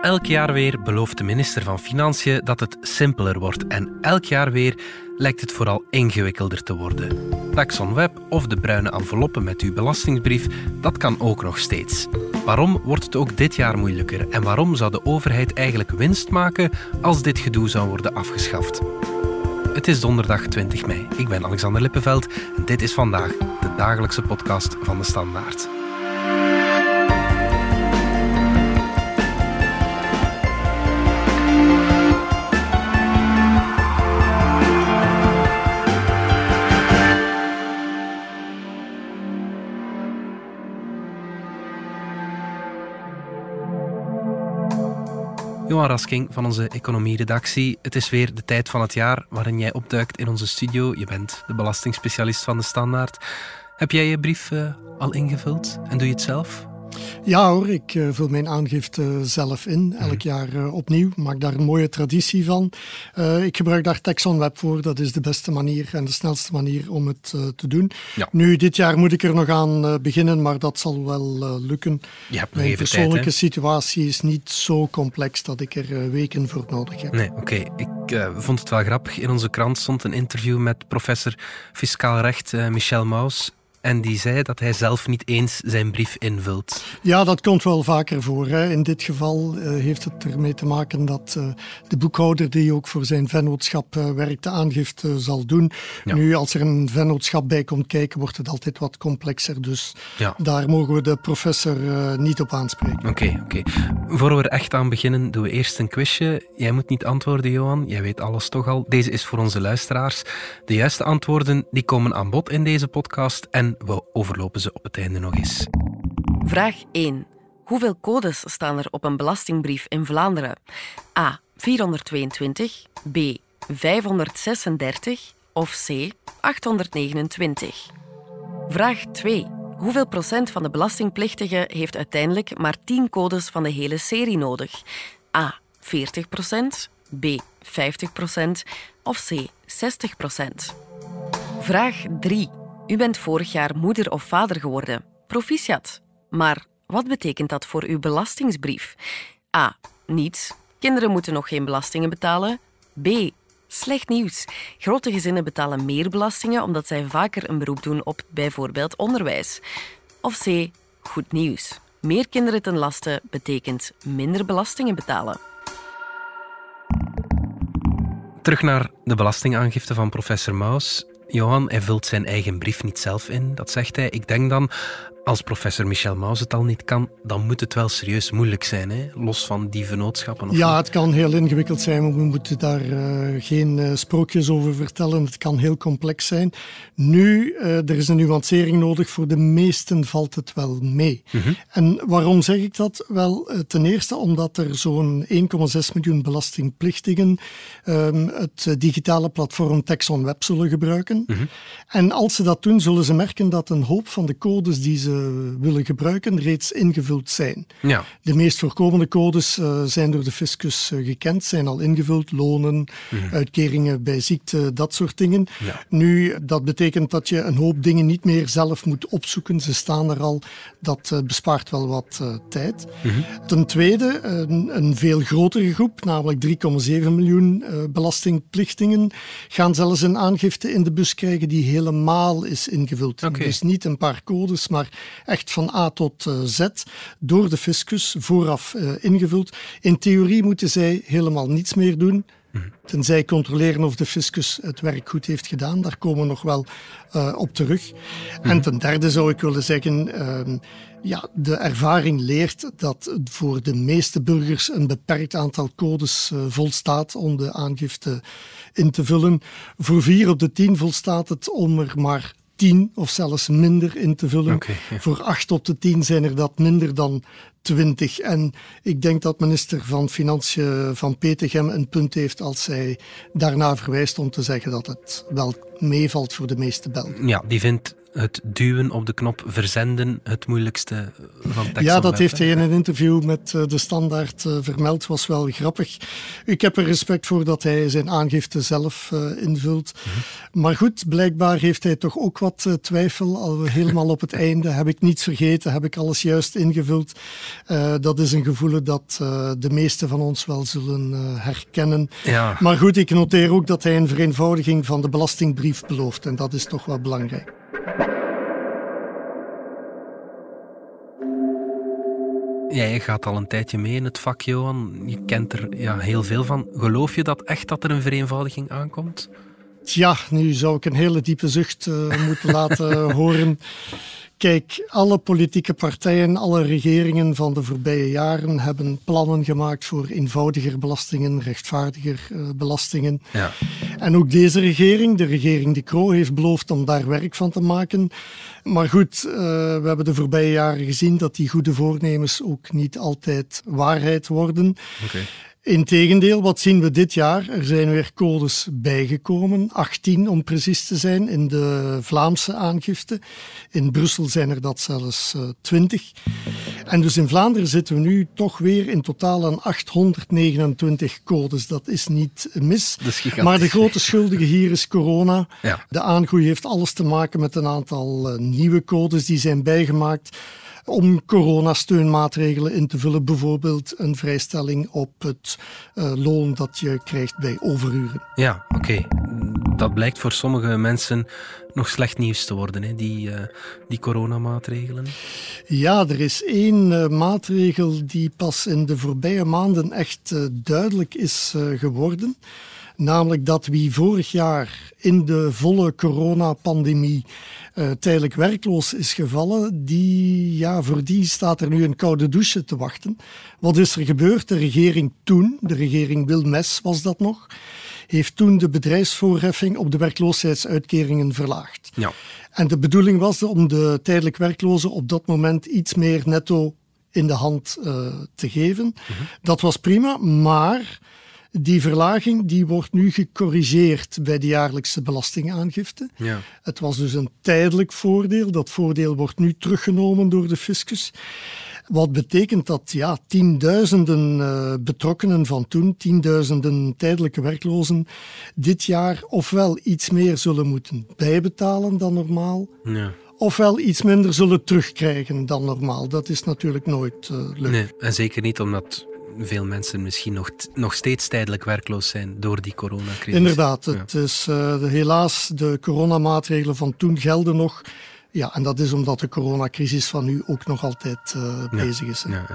Elk jaar weer belooft de minister van Financiën dat het simpeler wordt. En elk jaar weer lijkt het vooral ingewikkelder te worden. Taxon Web of de bruine enveloppen met uw belastingsbrief, dat kan ook nog steeds. Waarom wordt het ook dit jaar moeilijker? En waarom zou de overheid eigenlijk winst maken als dit gedoe zou worden afgeschaft? Het is donderdag 20 mei. Ik ben Alexander Lippenveld en dit is vandaag de dagelijkse podcast van de Standaard. Johan Rasking van onze economieredactie. Het is weer de tijd van het jaar waarin jij opduikt in onze studio. Je bent de belastingspecialist van de Standaard. Heb jij je brief uh, al ingevuld en doe je het zelf? Ja hoor, ik uh, vul mijn aangifte zelf in, elk mhm. jaar uh, opnieuw. Maak daar een mooie traditie van. Uh, ik gebruik daar Texon Web voor. Dat is de beste manier en de snelste manier om het te doen. Ja. Nu, dit jaar moet ik er nog aan beginnen, maar dat zal wel lukken. Je hebt mijn persoonlijke tijd, situatie is niet zo complex dat ik er weken voor nodig heb. Nee, oké. Ik vond het wel grappig. In onze krant stond een interview met professor fiscaal recht Michel Maus. En die zei dat hij zelf niet eens zijn brief invult. Ja, dat komt wel vaker voor. Hè. In dit geval uh, heeft het ermee te maken dat uh, de boekhouder die ook voor zijn vennootschap uh, werkt, de aangifte zal doen. Ja. Nu, als er een vennootschap bij komt kijken, wordt het altijd wat complexer. Dus ja. daar mogen we de professor niet op aanspreken. Oké, okay, oké. Okay. Voor we er echt aan beginnen, doen we eerst een quizje. Jij moet niet antwoorden, Johan. Jij weet alles toch al. Deze is voor onze luisteraars. De juiste antwoorden die komen aan bod in deze podcast en we overlopen ze op het einde nog eens. Vraag 1. Hoeveel codes staan er op een belastingbrief in Vlaanderen? A. 422, B. 536 of C. 829? Vraag 2. Hoeveel procent van de belastingplichtigen heeft uiteindelijk maar 10 codes van de hele serie nodig? A. 40 procent, B. 50 procent of C. 60 procent? Vraag 3. U bent vorig jaar moeder of vader geworden. Proficiat. Maar wat betekent dat voor uw belastingsbrief? A. Niets. Kinderen moeten nog geen belastingen betalen. B. Slecht nieuws. Grote gezinnen betalen meer belastingen omdat zij vaker een beroep doen op bijvoorbeeld onderwijs. Of C. Goed nieuws. Meer kinderen ten laste betekent minder belastingen betalen. Terug naar de belastingaangifte van professor Maus. Johan, hij vult zijn eigen brief niet zelf in, dat zegt hij. Ik denk dan, als professor Michel Maus het al niet kan, dan moet het wel serieus moeilijk zijn, hè? los van die vennootschappen. Of ja, het kan heel ingewikkeld zijn, maar we moeten daar uh, geen uh, sprookjes over vertellen. Het kan heel complex zijn. Nu, uh, er is een nuancering nodig. Voor de meesten valt het wel mee. Mm -hmm. En waarom zeg ik dat? Wel, ten eerste omdat er zo'n 1,6 miljoen belastingplichtigen um, het digitale platform Texon Web zullen gebruiken. Mm -hmm. En als ze dat doen, zullen ze merken dat een hoop van de codes die ze willen gebruiken reeds ingevuld zijn. Ja. De meest voorkomende codes uh, zijn door de fiscus uh, gekend, zijn al ingevuld. Lonen, mm. uitkeringen bij ziekte, dat soort dingen. Ja. Nu, dat betekent dat je een hoop dingen niet meer zelf moet opzoeken. Ze staan er al. Dat uh, bespaart wel wat tijd. Mm -hmm. Ten tweede, een, een, veel grotere groep, namelijk 3,7 miljoen belastingplichtingen, gaan zelfs een aangifte in de bus krijgen die helemaal is ingevuld. Okay. Dus niet een paar codes, maar echt van A tot uh, Z door de fiscus vooraf uh, ingevuld. In theorie moeten zij helemaal niets meer doen. Tenzij controleren of de fiscus het werk goed heeft gedaan. Daar komen we nog wel uh, op terug. En ten derde zou ik willen zeggen. Uh, ja, de ervaring leert dat voor de meeste burgers een beperkt aantal codes volstaat om de aangifte in te vullen. Voor vier op de tien volstaat het om er maar 10 of zelfs minder in te vullen. Okay, ja. Voor 8 op de 10 zijn er dat minder dan 20. En ik denk dat minister van Financiën van Petegem een punt heeft als zij daarna verwijst om te zeggen dat het wel meevalt voor de meeste Belgen. Ja, die vindt het duwen op de knop verzenden het moeilijkste van tekst. Ja, dat heeft hij in een interview met eh, de Standaard uh, vermeld. Was wel grappig. Ik heb er respect voor dat hij zijn aangifte zelf uh, invult. Mhm. Maar goed, blijkbaar heeft hij toch ook wat twijfel. Al helemaal op het einde. Heb ik niets vergeten? Heb ik alles juist ingevuld? dat is een gevoel dat de meesten van ons wel zullen herkennen. Ja. Maar goed, ik noteer ook dat hij een vereenvoudiging van de belastingbrief belooft. En dat is toch wel belangrijk. Jij gaat al een tijdje mee in het vak, Johan. Je kent er ja, heel veel van. Geloof je dat echt dat er een vereenvoudiging aankomt? Ja, nu zou ik een hele diepe zucht uh, moeten laten horen. Kijk, alle politieke partijen, alle regeringen van de voorbije jaren hebben plannen gemaakt voor eenvoudiger belastingen, rechtvaardiger uh, belastingen. Ja. En ook deze regering, de regering De Croo, heeft beloofd om daar werk van te maken. Maar goed, uh, we hebben de voorbije jaren gezien dat die goede voornemens ook niet altijd waarheid worden. Okay. Integendeel, wat zien we dit jaar? Er zijn weer codes bijgekomen, 18 om precies te zijn, in de Vlaamse aangifte. In Brussel zijn er dat zelfs uh, eh, 20. En dus in Vlaanderen zitten we nu toch weer in totaal aan 829 codes. Dat is niet mis. maar de grote schuldige hier is corona. Ja. De aangroei heeft alles te maken met een aantal uh, nieuwe codes die zijn bijgemaakt om coronasteunmaatregelen in te vullen. Bijvoorbeeld een vrijstelling op het uh, loon dat je krijgt bij overuren. Ja, oké. Dat blijkt voor sommige mensen nog slecht nieuws te worden, hè? Die, uh, die coronamaatregelen. Ja, er is één uh, maatregel die pas in de voorbije maanden echt duidelijk is geworden. Namelijk dat wie vorig jaar in de volle coronapandemie uh, tijdelijk werkloos is gevallen, die, ja, voor die staat er nu een koude douche te wachten. Wat is er gebeurd? De regering toen, de regering Wilmes was dat nog, heeft toen de bedrijfsvoorheffing op de werkloosheidsuitkeringen verlaagd. Ja. En de bedoeling was om de tijdelijk werklozen op dat moment iets meer netto in de hand uh, te geven. Mhm. Dat was prima, maar die verlaging die wordt nu gecorrigeerd bij de jaarlijkse belastingaangifte. Ja. Het was dus een tijdelijk voordeel. Dat voordeel wordt nu teruggenomen door de fiscus. Wat betekent dat ja, tienduizenden uh, betrokkenen van toen, tienduizenden tijdelijke werklozen, dit jaar ofwel iets meer zullen moeten bijbetalen dan normaal, ja. ofwel iets minder zullen terugkrijgen dan normaal. Dat is natuurlijk nooit uh, leuk. Nee, en zeker niet omdat veel mensen misschien nog, nog steeds tijdelijk werkloos zijn door die coronacrisis. Inderdaad, het is, uh, helaas de coronamaatregelen van toen gelden nog. Ja, en dat is omdat de coronacrisis van nu ook nog altijd uh, bezig is. Ja,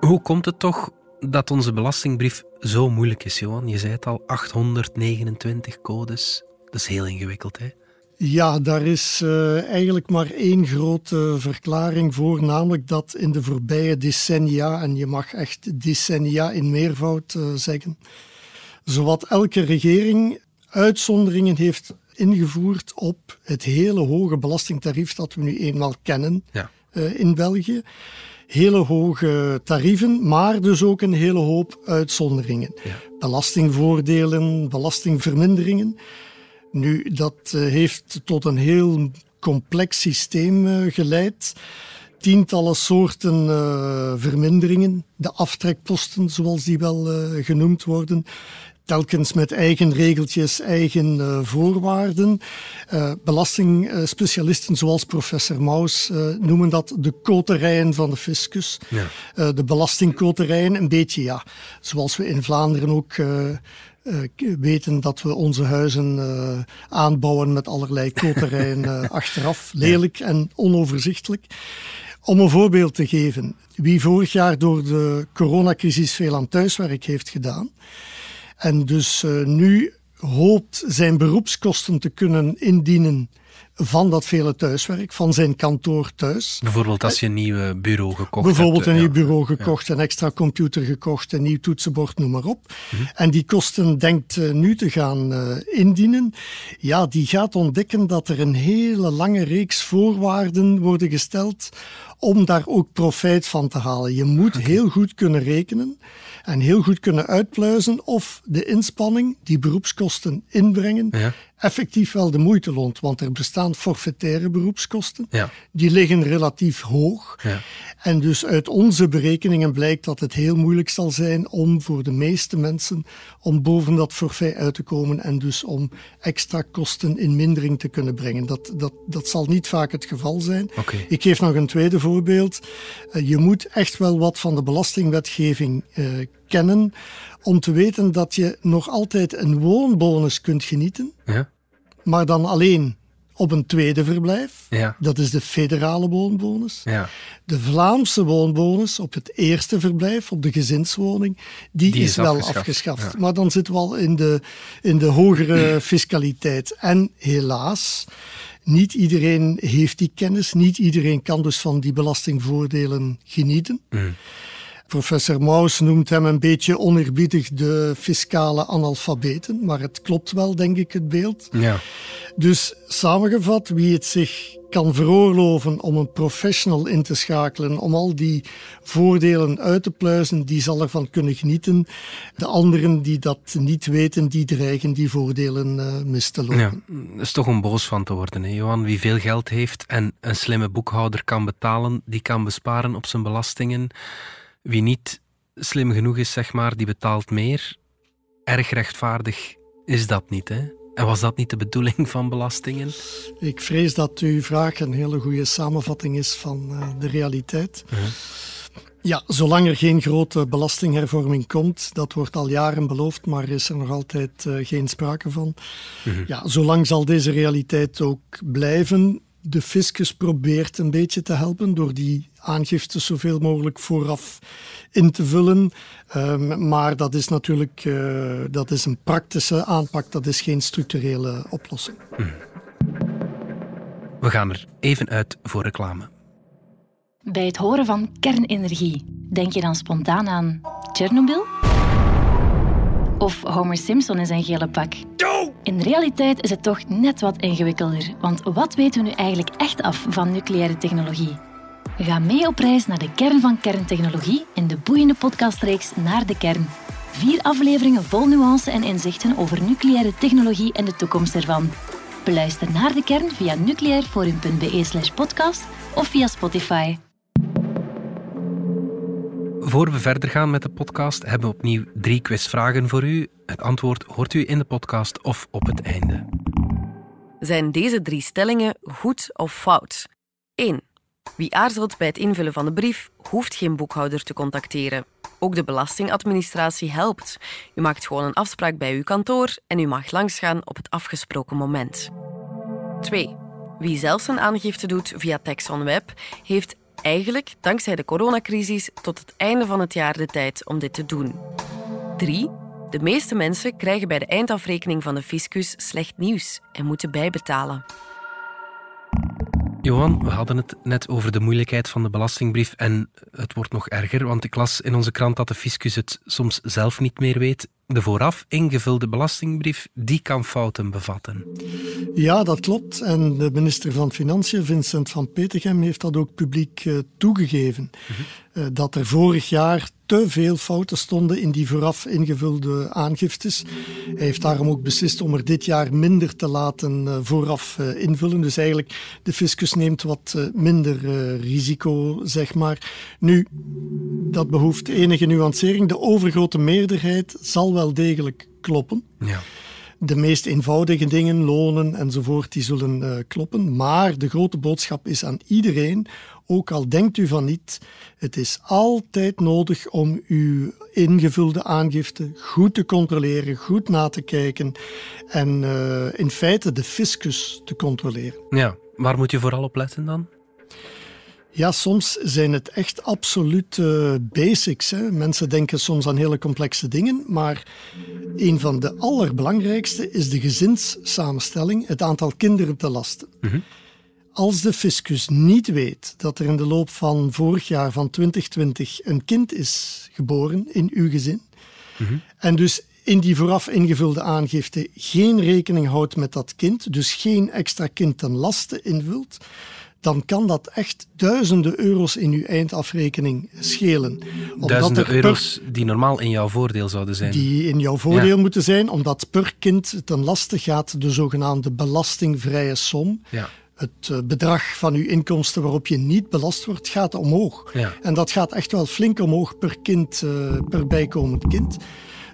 Hoe komt het toch dat onze belastingbrief zo moeilijk is, Johan? Je zei het al, 829 codes. Dat is heel ingewikkeld, hè? Ja, daar is uh, eigenlijk maar één grote verklaring voor, namelijk dat in de voorbije decennia, en je mag echt decennia in meervoud uh, zeggen, zowat elke regering uitzonderingen heeft ingevoerd op het hele hoge belastingtarief dat we nu eenmaal kennen ja. uh, in België. Hele hoge tarieven, maar dus ook een hele hoop uitzonderingen. Ja. Belastingvoordelen, belastingverminderingen. Nu, dat eh, heeft tot een heel complex systeem eh, geleid. Tientallen soorten uh, verminderingen, de aftrekposten, zoals die wel uh, genoemd worden. Telkens met eigen regeltjes, eigen uh, voorwaarden. belastingspecialisten zoals professor Maus noemen dat de koterijen van de fiscus. Ja. de belastingkoterijen, een beetje ja, zoals we in Vlaanderen ook uh, weten dat we onze huizen uh, aanbouwen met allerlei koterijen uh, achteraf. Lelijk en onoverzichtelijk. Om een voorbeeld te geven. Wie vorig jaar door de coronacrisis veel aan thuiswerk heeft gedaan en dus nu hoopt zijn beroepskosten te kunnen indienen van dat vele thuiswerk, van zijn kantoor thuis. Bijvoorbeeld als je een nieuw bureau gekocht Bijvoorbeeld hebt. een nieuw bureau gekocht, een extra computer gekocht, een nieuw toetsenbord, noem maar op. Mhm. En die kosten denkt uh, nu te gaan uh, indienen. Ja, die gaat ontdekken dat er een hele lange reeks voorwaarden worden gesteld om daar ook profijt van te halen. Je moet heel goed kunnen rekenen en heel goed kunnen uitpluizen of de inspanning die beroepskosten inbrengen Ja. Effectief wel de moeite loont. Want er bestaan forfaitaire beroepskosten. Ja. Die liggen relatief hoog. Ja. En dus uit onze berekeningen blijkt dat het heel moeilijk zal zijn om voor de meeste mensen om boven dat forfait uit te komen en dus om extra kosten in mindering te kunnen brengen. Dat, dat, dat zal niet vaak het geval zijn. Ik geef nog een tweede voorbeeld. Eh, Je moet echt wel wat van de belastingwetgeving eh, kennen om te weten dat je nog altijd een woonbonus kunt genieten, Ja. maar dan alleen op een tweede verblijf. Ja. Dat is de federale woonbonus. Ja. De Vlaamse woonbonus op het eerste verblijf, op de gezinswoning, die, Die is, is wel afgeschaft, afgeschaft. ja. Maar dan zitten we al in de, in de hogere fiscaliteit. En helaas, niet iedereen heeft die kennis. Niet iedereen kan dus van die belastingvoordelen genieten. Mm. Professor Maus noemt hem een beetje oneerbiedig de fiscale analfabeten, maar het klopt wel, denk ik, het beeld. Ja. Dus samengevat, wie het zich kan veroorloven om een professional in te schakelen, om al die voordelen uit te pluizen, die zal ervan kunnen genieten. De anderen die dat niet weten, die dreigen die voordelen eh, mis te lopen. Ja, is toch om boos van te worden, hè, Johan. Wie veel geld heeft en een slimme boekhouder kan betalen, die kan besparen op zijn belastingen. Wie niet slim genoeg is, zeg maar, die betaalt meer. Erg rechtvaardig is dat niet, hè? En was dat niet de bedoeling van belastingen? Ik vrees dat uw vraag een hele goede samenvatting is van eh, de realiteit. Ja, zolang er geen grote belastinghervorming komt, dat wordt al jaren beloofd, maar is er nog altijd eh, geen sprake van. Ja, zolang zal deze realiteit ook blijven. De fiscus probeert een beetje te helpen door die aangifte zoveel mogelijk vooraf in te vullen. Ehm, maar dat is natuurlijk eh, dat is een praktische aanpak, dat is geen structurele oplossing. We gaan er even uit voor reclame. Bij het horen van kernenergie, denk je dan spontaan aan Tsjernobyl? Of Homer Simpson in zijn gele pak? In realiteit is het toch net wat ingewikkelder, want wat weten we nu eigenlijk echt af van nucleaire technologie? Ga mee op reis naar de kern van kerntechnologie in de boeiende podcastreeks Naar de Kern. Vier afleveringen vol nuance en inzichten over nucleaire technologie en de toekomst ervan. Beluister naar de kern via nucleairforum.be slash podcast of via Spotify. Voor we verder gaan met de podcast, hebben we opnieuw drie quizvragen voor u. Het antwoord hoort u in de podcast of op het einde. Zijn deze drie stellingen goed of fout? 1. Wie aarzelt bij het invullen van de brief, hoeft geen boekhouder te contacteren. Ook de belastingadministratie helpt. U maakt gewoon een afspraak bij uw kantoor en u mag langsgaan op het afgesproken moment. 2. Wie zelf zijn aangifte doet via TaxOnWeb, heeft eigenlijk, dankzij de coronacrisis, tot het einde van het jaar de tijd om dit te doen. 3. De meeste mensen krijgen bij de eindafrekening van de fiscus slecht nieuws en moeten bijbetalen. Johan, we hadden het net over de moeilijkheid van de belastingbrief en het wordt nog erger, want ik las in onze krant dat de fiscus het soms zelf niet meer weet. De vooraf ingevulde belastingbrief, die kan fouten bevatten. Ja, dat klopt. En de minister van Financiën, Vincent van Petegem, heeft dat ook publiek eh, toegegeven. Eh, dat er vorig jaar te veel fouten stonden in die vooraf ingevulde aangiftes. Hij heeft daarom ook beslist om er dit jaar minder te laten eh, vooraf invullen. Dus eigenlijk, de fiscus neemt wat minder risico, zeg maar. Nu, dat behoeft enige nuancering. De overgrote meerderheid zal wel degelijk kloppen. Ja. De meest eenvoudige dingen, lonen enzovoort, die zullen eh, kloppen. Maar de grote boodschap is aan iedereen, ook al denkt u van niet, het is altijd nodig om uw ingevulde aangifte goed te controleren, goed na te kijken en eh, in feite de fiscus te controleren. ja, waar moet je vooral op letten dan? Ja, soms zijn het echt absoluut eh, basics. Hè. Mensen denken soms aan hele complexe dingen, maar een van de allerbelangrijkste is de gezinssamenstelling, het aantal kinderen te lasten. Als de fiscus niet weet dat er in de loop van vorig jaar, van 2020, een kind is geboren in uw gezin, en dus in die vooraf ingevulde aangifte geen rekening houdt met dat kind, dus geen extra kind ten laste invult, dan kan dat echt duizenden euro's in uw eindafrekening schelen. Omdat duizenden euro's die normaal in jouw voordeel zouden zijn. Die in jouw voordeel moeten zijn, omdat per kind ten laste gaat de zogenaamde belastingvrije som. Ja het eh, bedrag van uw inkomsten waarop je niet belast wordt, gaat omhoog. Ja. En dat gaat echt wel flink omhoog per kind, uh, per bijkomend kind.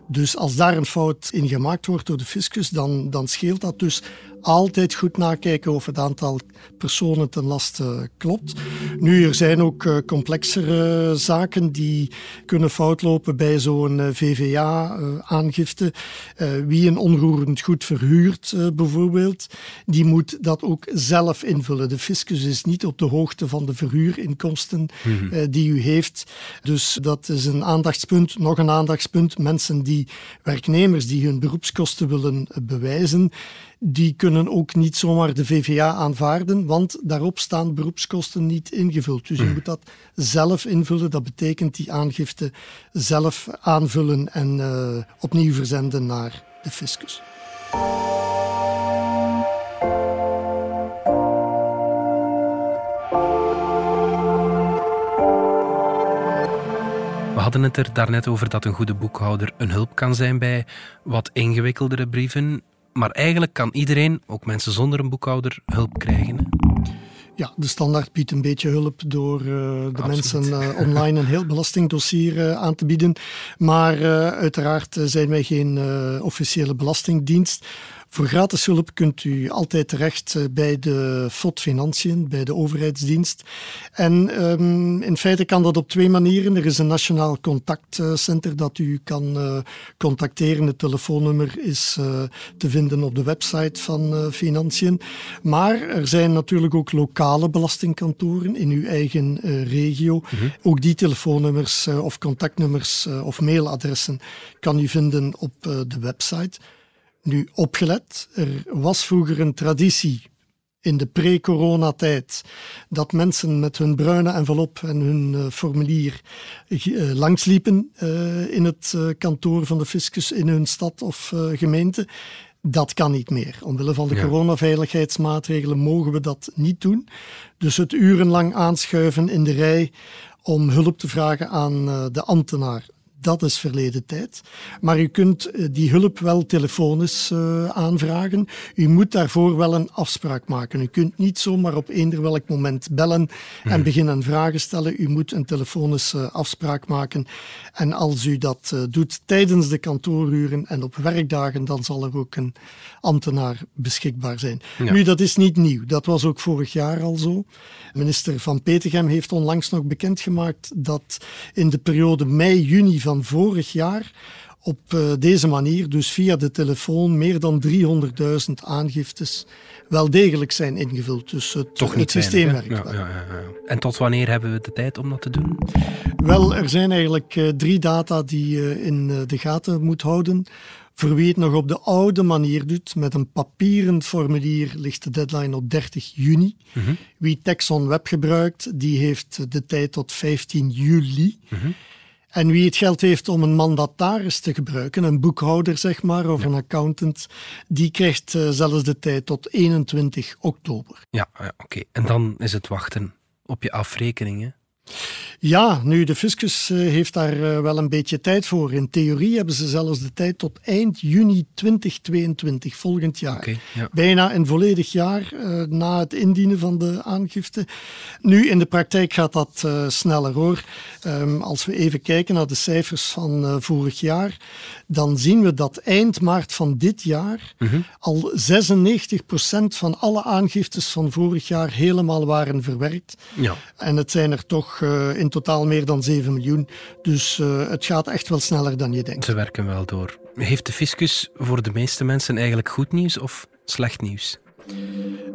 Dus als daar een fout in gemaakt wordt door de fiscus, dan, dan scheelt dat dus altijd goed nakijken of het aantal personen ten laste klopt. Nu, er zijn ook uh, complexere zaken die kunnen fout lopen bij zo'n uh, VVA-aangifte. Uh, wie een onroerend goed verhuurt, bijvoorbeeld, die moet dat ook zelf invullen. De fiscus is niet op de hoogte van de verhuurinkomsten -hmm. die u heeft. Dus dat is een aandachtspunt. Nog een aandachtspunt. Mensen die, werknemers die hun beroepskosten willen bewijzen, die kunnen ook niet zomaar de VVA aanvaarden, want daarop staan beroepskosten niet ingevuld. Dus je moet dat zelf invullen. Dat betekent die aangifte zelf aanvullen en uh, opnieuw verzenden naar de fiscus. We hadden het er daarnet over dat een goede boekhouder een hulp kan zijn bij wat ingewikkeldere brieven. Maar eigenlijk kan iedereen, ook mensen zonder een boekhouder, hulp krijgen. Hè? Ja, de standaard biedt een beetje hulp door uh, de Absoluut. mensen uh, online een heel belastingdossier uh, aan te bieden. Maar uiteraard zijn wij geen officiële belastingdienst. Voor gratis hulp kunt u altijd terecht bij de FOD Financiën, bij de overheidsdienst. En um, in feite kan dat op twee manieren. Er is een nationaal contactcenter dat u kan uh, contacteren. Het telefoonnummer is uh, te vinden op de website van uh, Financiën. Maar er zijn natuurlijk ook lokale belastingkantoren in uw eigen regio. Mm -hmm. Ook die telefoonnummers of contactnummers of mailadressen kan u vinden op de website. Nu, opgelet, er was vroeger een traditie in de pre-coronatijd dat mensen met hun bruine envelop en hun uh, formulier uh, langsliepen uh, in het kantoor van de fiscus in hun stad of gemeente. Dat kan niet meer. Omwille van de ja. coronaveiligheidsmaatregelen mogen we dat niet doen. Dus het urenlang aanschuiven in de rij om hulp te vragen aan de ambtenaar dat is verleden tijd. Maar u kunt die hulp wel telefonisch uh, aanvragen. U moet daarvoor wel een afspraak maken. U kunt niet zomaar op eender welk moment bellen en hmm. beginnen vragen stellen. U moet een telefonische afspraak maken. En als u dat uh, doet tijdens de kantooruren en op werkdagen, dan zal er ook een ambtenaar beschikbaar zijn. Ja. Nu, dat is niet nieuw. Dat was ook vorig jaar al zo. Minister Van Petegem heeft onlangs nog bekendgemaakt dat in de periode mei-juni van van vorig jaar op uh, deze manier, dus via de telefoon, meer dan 300.000 aangiftes wel degelijk zijn ingevuld. Dus het, Toch het systeem werkt ja, ja, ja, En tot wanneer hebben we de tijd om dat te doen? Wel, er zijn eigenlijk uh, drie data die je uh, in de gaten moet houden. Voor wie het nog op de oude manier doet, met een papieren formulier, ligt de deadline op 30 juni. Mm -hmm. Wie Texon Web gebruikt, die heeft de tijd tot 15 juli. Mm -hmm. En wie het geld heeft om een mandataris te gebruiken, een boekhouder zeg maar, of ja. een accountant, die krijgt uh, zelfs de tijd tot 21 oktober. Ja, ja oké. Okay. En dan is het wachten op je afrekeningen. Ja, nu, de fiscus uh, heeft daar uh, wel een beetje tijd voor. In theorie hebben ze zelfs de tijd tot eind juni 2022, volgend jaar. Okay, ja. Bijna een volledig jaar uh, na het indienen van de aangifte. Nu, in de praktijk gaat dat sneller hoor. Um, als we even kijken naar de cijfers van vorig jaar, dan zien we dat eind maart van dit jaar Mhm. al 96% van alle aangiftes van vorig jaar helemaal waren verwerkt. Ja. En het zijn er toch uh, in totaal meer dan 7 miljoen. Dus uh, het gaat echt wel sneller dan je denkt. Ze werken wel door. Heeft de fiscus voor de meeste mensen eigenlijk goed nieuws of slecht nieuws?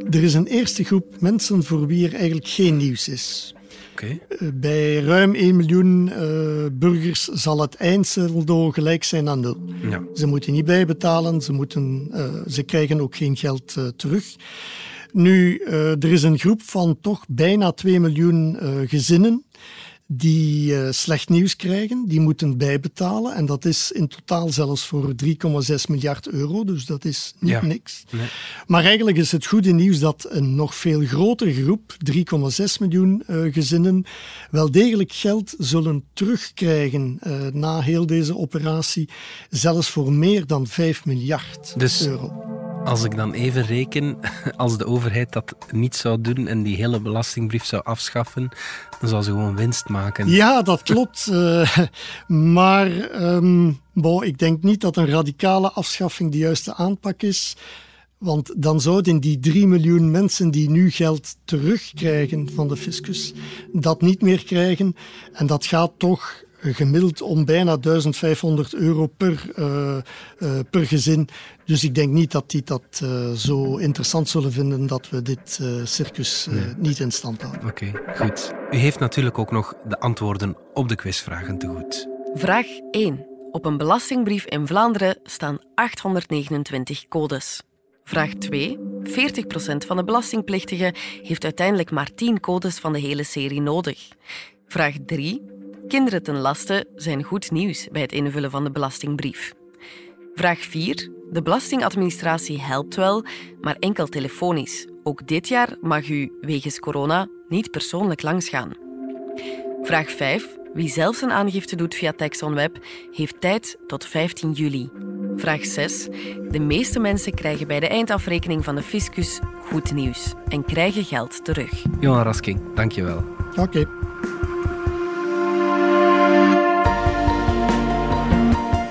Er is een eerste groep mensen voor wie er eigenlijk geen nieuws is. Okay. Uh, bij ruim 1 miljoen burgers zal het eindsaldo gelijk zijn aan nul. Ja. Ze moeten niet bijbetalen, ze, moeten, ze krijgen ook geen geld terug. Nu, uh, er is een groep van toch bijna 2 miljoen uh, gezinnen die uh, slecht nieuws krijgen, die moeten bijbetalen. En dat is in totaal zelfs voor 3,6 miljard euro, dus dat is niet ja. niks. Nee. Maar eigenlijk is het goede nieuws dat een nog veel grotere groep, 3,6 miljoen uh, gezinnen, wel degelijk geld zullen terugkrijgen uh, na heel deze operatie, zelfs voor meer dan 5 miljard dus euro. Als ik dan even reken, als de overheid dat niet zou doen en die hele belastingbrief zou afschaffen, dan zou ze gewoon winst maken. Ja, dat klopt. uh, maar um, ik denk niet dat een radicale afschaffing de juiste aanpak is. Want dan zouden die 3 miljoen mensen die nu geld terugkrijgen van de fiscus, dat niet meer krijgen. En dat gaat toch gemiddeld om bijna 1500 euro per, uh, uh, per gezin. Dus ik denk niet dat die dat uh, zo interessant zullen vinden dat we dit circus nee. niet in stand houden. Oké, okay, goed. U heeft natuurlijk ook nog de antwoorden op de quizvragen te goed. Vraag 1. Op een belastingbrief in Vlaanderen staan 829 codes. Vraag 2. 40% van de belastingplichtigen heeft uiteindelijk maar 10 codes van de hele serie nodig. Vraag 3. Kinderen ten laste zijn goed nieuws bij het invullen van de belastingbrief. Vraag 4. De belastingadministratie helpt wel, maar enkel telefonisch. Ook dit jaar mag u wegens corona niet persoonlijk langsgaan. Vraag 5. Wie zelf zijn aangifte doet via TaxOnWeb heeft tijd tot 15 juli. Vraag 6. De meeste mensen krijgen bij de eindafrekening van de fiscus goed nieuws en krijgen geld terug. Johan Rasking, dankjewel. Oké. Okay.